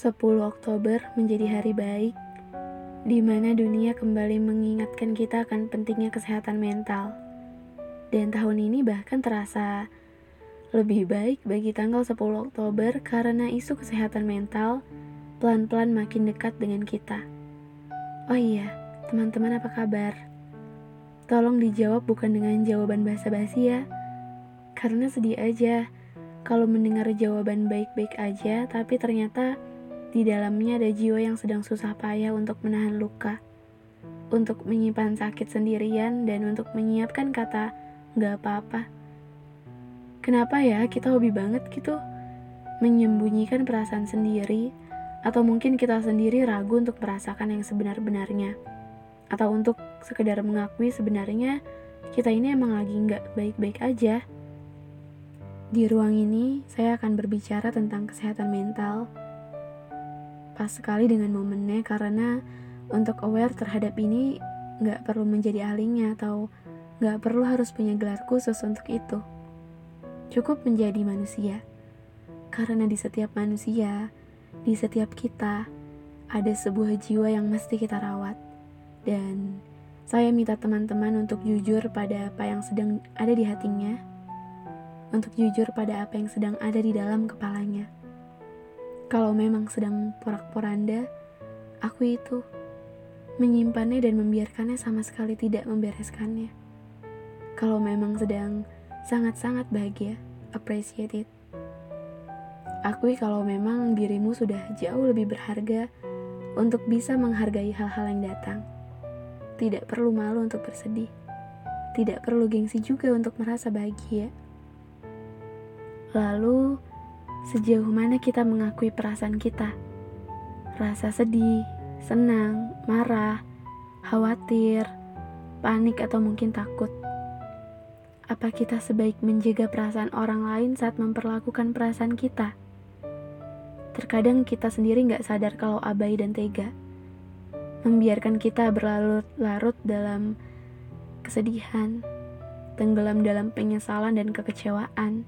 10 Oktober menjadi hari baik, di mana dunia kembali mengingatkan kita akan pentingnya kesehatan mental. Dan tahun ini bahkan terasa lebih baik bagi tanggal 10 Oktober karena isu kesehatan mental pelan-pelan makin dekat dengan kita. Oh iya, teman-teman apa kabar? Tolong dijawab bukan dengan jawaban basa-basi ya. Karena sedih aja kalau mendengar jawaban baik-baik aja tapi ternyata di dalamnya ada jiwa yang sedang susah payah untuk menahan luka, untuk menyimpan sakit sendirian, dan untuk menyiapkan kata "gak apa-apa". Kenapa ya kita hobi banget gitu menyembunyikan perasaan sendiri, atau mungkin kita sendiri ragu untuk merasakan yang sebenar-benarnya, atau untuk sekedar mengakui sebenarnya kita ini emang lagi nggak baik-baik aja. Di ruang ini, saya akan berbicara tentang kesehatan mental pas sekali dengan momennya karena untuk aware terhadap ini nggak perlu menjadi ahlinya atau nggak perlu harus punya gelar khusus untuk itu. Cukup menjadi manusia. Karena di setiap manusia, di setiap kita, ada sebuah jiwa yang mesti kita rawat. Dan saya minta teman-teman untuk jujur pada apa yang sedang ada di hatinya, untuk jujur pada apa yang sedang ada di dalam kepalanya. Kalau memang sedang porak-poranda, aku itu menyimpannya dan membiarkannya sama sekali tidak membereskannya. Kalau memang sedang sangat-sangat bahagia, appreciate it. Akui kalau memang dirimu sudah jauh lebih berharga untuk bisa menghargai hal-hal yang datang. Tidak perlu malu untuk bersedih. Tidak perlu gengsi juga untuk merasa bahagia. Lalu, Sejauh mana kita mengakui perasaan kita? Rasa sedih, senang, marah, khawatir, panik, atau mungkin takut. Apa kita sebaik menjaga perasaan orang lain saat memperlakukan perasaan kita? Terkadang kita sendiri nggak sadar kalau abai dan tega. Membiarkan kita berlarut-larut dalam kesedihan, tenggelam dalam penyesalan dan kekecewaan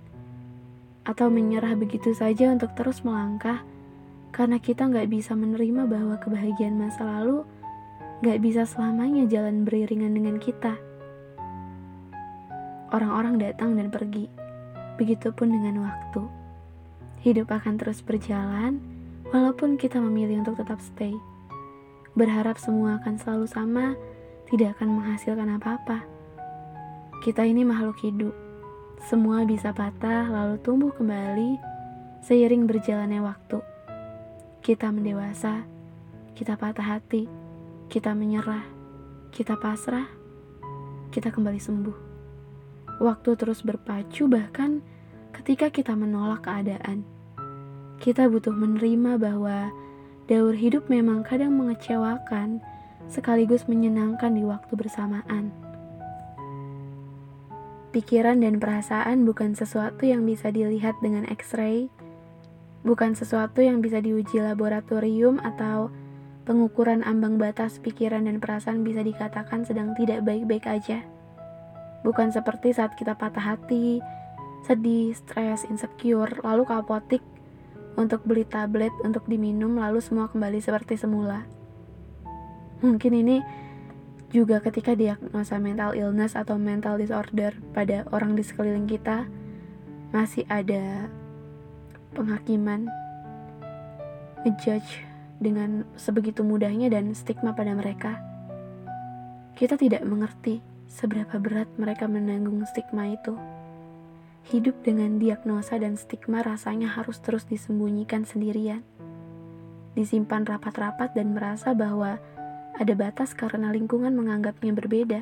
atau menyerah begitu saja untuk terus melangkah karena kita nggak bisa menerima bahwa kebahagiaan masa lalu nggak bisa selamanya jalan beriringan dengan kita. Orang-orang datang dan pergi, begitupun dengan waktu. Hidup akan terus berjalan, walaupun kita memilih untuk tetap stay. Berharap semua akan selalu sama, tidak akan menghasilkan apa-apa. Kita ini makhluk hidup, semua bisa patah lalu tumbuh kembali seiring berjalannya waktu. Kita mendewasa, kita patah hati, kita menyerah, kita pasrah, kita kembali sembuh. Waktu terus berpacu bahkan ketika kita menolak keadaan. Kita butuh menerima bahwa daur hidup memang kadang mengecewakan sekaligus menyenangkan di waktu bersamaan. Pikiran dan perasaan bukan sesuatu yang bisa dilihat dengan X-ray, bukan sesuatu yang bisa diuji laboratorium atau pengukuran ambang batas pikiran dan perasaan bisa dikatakan sedang tidak baik-baik aja. Bukan seperti saat kita patah hati, sedih, stres, insecure, lalu ke apotik untuk beli tablet untuk diminum lalu semua kembali seperti semula. Mungkin ini juga ketika diagnosa mental illness atau mental disorder pada orang di sekeliling kita, masih ada penghakiman, ngejudge dengan sebegitu mudahnya dan stigma pada mereka. Kita tidak mengerti seberapa berat mereka menanggung stigma itu. Hidup dengan diagnosa dan stigma rasanya harus terus disembunyikan sendirian. Disimpan rapat-rapat dan merasa bahwa ada batas karena lingkungan menganggapnya berbeda.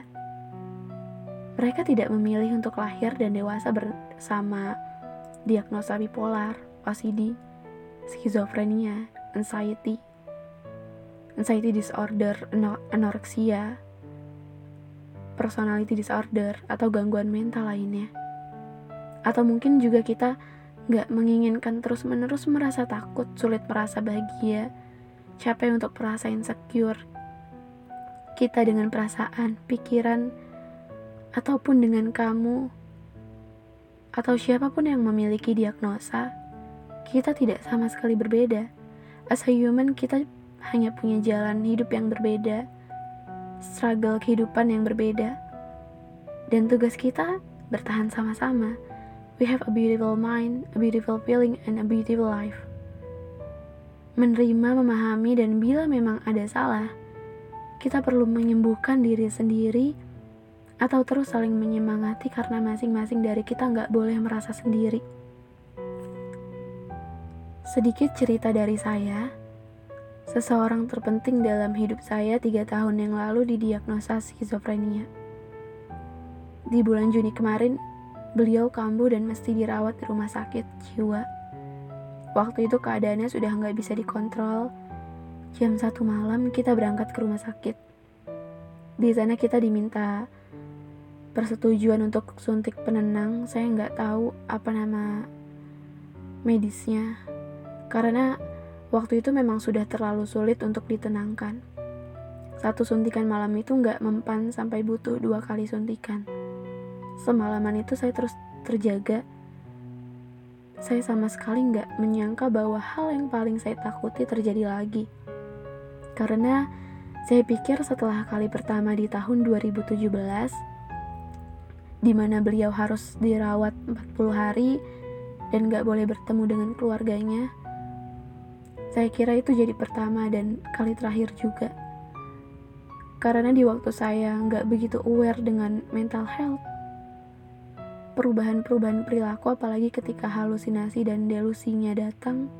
Mereka tidak memilih untuk lahir dan dewasa bersama diagnosa bipolar, OCD, skizofrenia, anxiety, anxiety disorder, anoreksia, personality disorder, atau gangguan mental lainnya. Atau mungkin juga kita nggak menginginkan terus-menerus merasa takut, sulit merasa bahagia, capek untuk merasa insecure, kita dengan perasaan, pikiran, ataupun dengan kamu, atau siapa pun yang memiliki diagnosa, kita tidak sama sekali berbeda. as a human kita hanya punya jalan hidup yang berbeda, struggle kehidupan yang berbeda. Dan tugas kita bertahan sama-sama. We have a beautiful mind, a beautiful feeling, and a beautiful life. Menerima, memahami, dan bila memang ada salah, kita perlu menyembuhkan diri sendiri atau terus saling menyemangati karena masing-masing dari kita nggak boleh merasa sendiri. Sedikit cerita dari saya, seseorang terpenting dalam hidup saya tiga tahun yang lalu didiagnosa skizofrenia. Di bulan Juni kemarin, beliau kambuh dan mesti dirawat di rumah sakit jiwa. Waktu itu keadaannya sudah nggak bisa dikontrol. Jam satu malam kita berangkat ke rumah sakit. Di sana kita diminta persetujuan untuk suntik penenang. Saya nggak tahu apa nama medisnya karena waktu itu memang sudah terlalu sulit untuk ditenangkan. Satu suntikan malam itu nggak mempan sampai butuh dua kali suntikan. Semalaman itu saya terus terjaga. Saya sama sekali nggak menyangka bahwa hal yang paling saya takuti terjadi lagi. Karena saya pikir setelah kali pertama di tahun 2017, di mana beliau harus dirawat 40 hari dan nggak boleh bertemu dengan keluarganya, saya kira itu jadi pertama dan kali terakhir juga. Karena di waktu saya nggak begitu aware dengan mental health, perubahan-perubahan perilaku apalagi ketika halusinasi dan delusinya datang,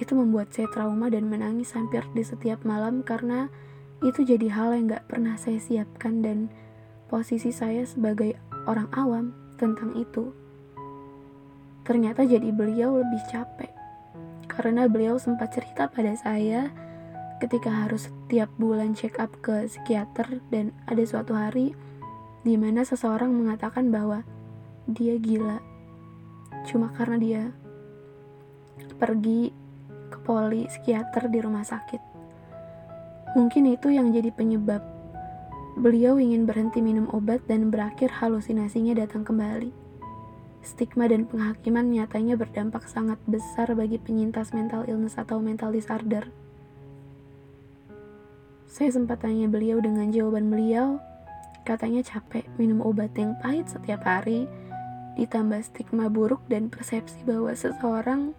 itu membuat saya trauma dan menangis hampir di setiap malam karena itu jadi hal yang nggak pernah saya siapkan dan posisi saya sebagai orang awam tentang itu. Ternyata jadi beliau lebih capek karena beliau sempat cerita pada saya ketika harus setiap bulan check up ke psikiater dan ada suatu hari di mana seseorang mengatakan bahwa dia gila cuma karena dia pergi ke poli psikiater di rumah sakit. Mungkin itu yang jadi penyebab beliau ingin berhenti minum obat dan berakhir halusinasinya datang kembali. Stigma dan penghakiman nyatanya berdampak sangat besar bagi penyintas mental illness atau mental disorder. Saya sempat tanya beliau dengan jawaban beliau, katanya capek minum obat yang pahit setiap hari, ditambah stigma buruk dan persepsi bahwa seseorang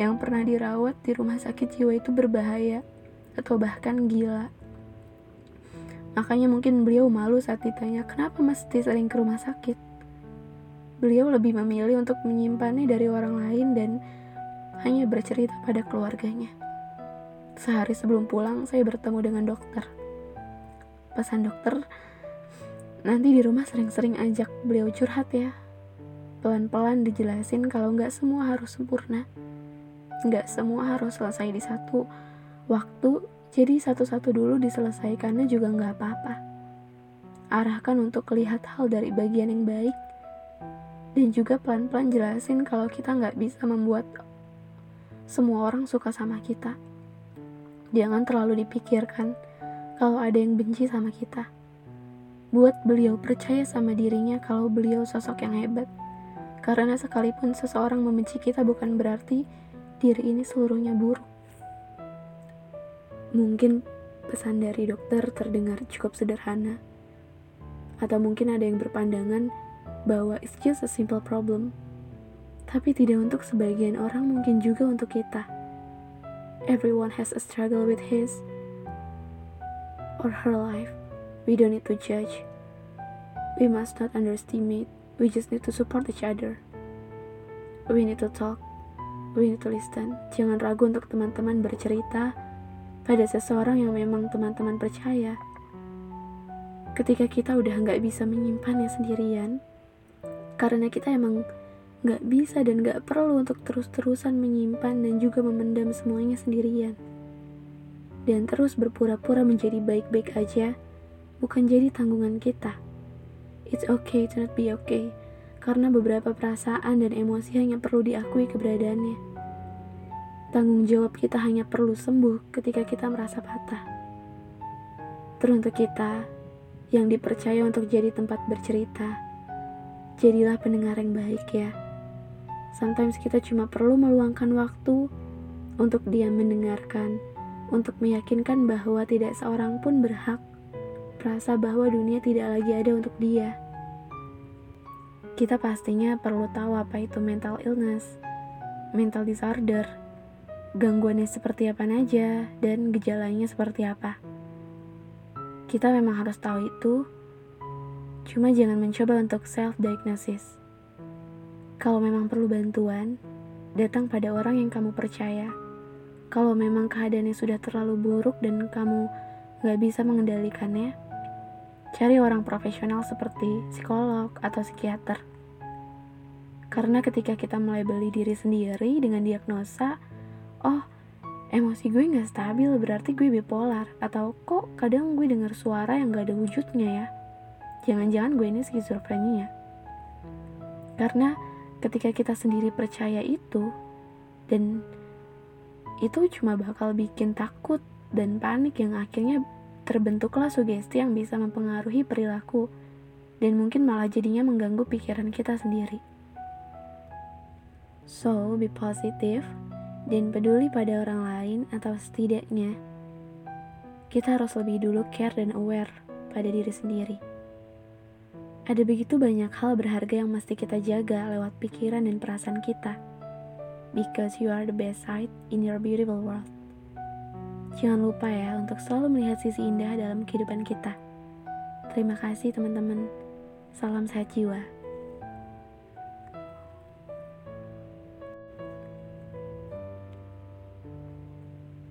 yang pernah dirawat di rumah sakit jiwa itu berbahaya atau bahkan gila. Makanya mungkin beliau malu saat ditanya kenapa mesti sering ke rumah sakit beliau lebih memilih untuk menyimpannya dari orang lain dan hanya bercerita pada keluarganya. Sehari sebelum pulang, saya bertemu dengan dokter. Pesan dokter, nanti di rumah sering-sering ajak beliau curhat ya. Pelan-pelan dijelasin kalau nggak semua harus sempurna. Nggak semua harus selesai di satu waktu, jadi satu-satu dulu diselesaikannya juga nggak apa-apa. Arahkan untuk lihat hal dari bagian yang baik, dan juga pelan-pelan jelasin kalau kita nggak bisa membuat semua orang suka sama kita. Jangan terlalu dipikirkan kalau ada yang benci sama kita. Buat beliau percaya sama dirinya kalau beliau sosok yang hebat. Karena sekalipun seseorang membenci kita bukan berarti diri ini seluruhnya buruk. Mungkin pesan dari dokter terdengar cukup sederhana. Atau mungkin ada yang berpandangan bahwa it's just a simple problem. Tapi tidak untuk sebagian orang, mungkin juga untuk kita. Everyone has a struggle with his or her life. We don't need to judge. We must not underestimate. We just need to support each other. We need to talk. To listen. Jangan ragu untuk teman-teman bercerita pada seseorang yang memang teman-teman percaya. Ketika kita udah nggak bisa menyimpannya sendirian, karena kita emang gak bisa dan gak perlu untuk terus-terusan menyimpan dan juga memendam semuanya sendirian. Dan terus berpura-pura menjadi baik-baik aja, bukan jadi tanggungan kita. It's okay to not be okay, karena beberapa perasaan dan emosi hanya perlu diakui keberadaannya. Tanggung jawab kita hanya perlu sembuh ketika kita merasa patah. Teruntuk kita yang dipercaya untuk jadi tempat bercerita, Jadilah pendengar yang baik ya. Sometimes kita cuma perlu meluangkan waktu untuk diam mendengarkan, untuk meyakinkan bahwa tidak seorang pun berhak merasa bahwa dunia tidak lagi ada untuk dia. Kita pastinya perlu tahu apa itu mental illness, mental disorder, gangguannya seperti apa aja, dan gejalanya seperti apa. Kita memang harus tahu itu, cuma jangan mencoba untuk self-diagnosis. Kalau memang perlu bantuan, datang pada orang yang kamu percaya. Kalau memang keadaannya sudah terlalu buruk dan kamu gak bisa mengendalikannya, cari orang profesional seperti psikolog atau psikiater. Karena ketika kita mulai beli diri sendiri dengan diagnosa, oh emosi gue gak stabil berarti gue bipolar atau kok kadang gue dengar suara yang gak ada wujudnya ya. Jangan-jangan gue ini skizofrenia. Karena ketika kita sendiri percaya itu dan itu cuma bakal bikin takut dan panik yang akhirnya terbentuklah sugesti yang bisa mempengaruhi perilaku dan mungkin malah jadinya mengganggu pikiran kita sendiri. So, be positive dan peduli pada orang lain atau setidaknya kita harus lebih dulu care dan aware pada diri sendiri. Ada begitu banyak hal berharga yang mesti kita jaga lewat pikiran dan perasaan kita. Because you are the best side in your beautiful world. Jangan lupa ya untuk selalu melihat sisi indah dalam kehidupan kita. Terima kasih teman-teman. Salam sehat jiwa.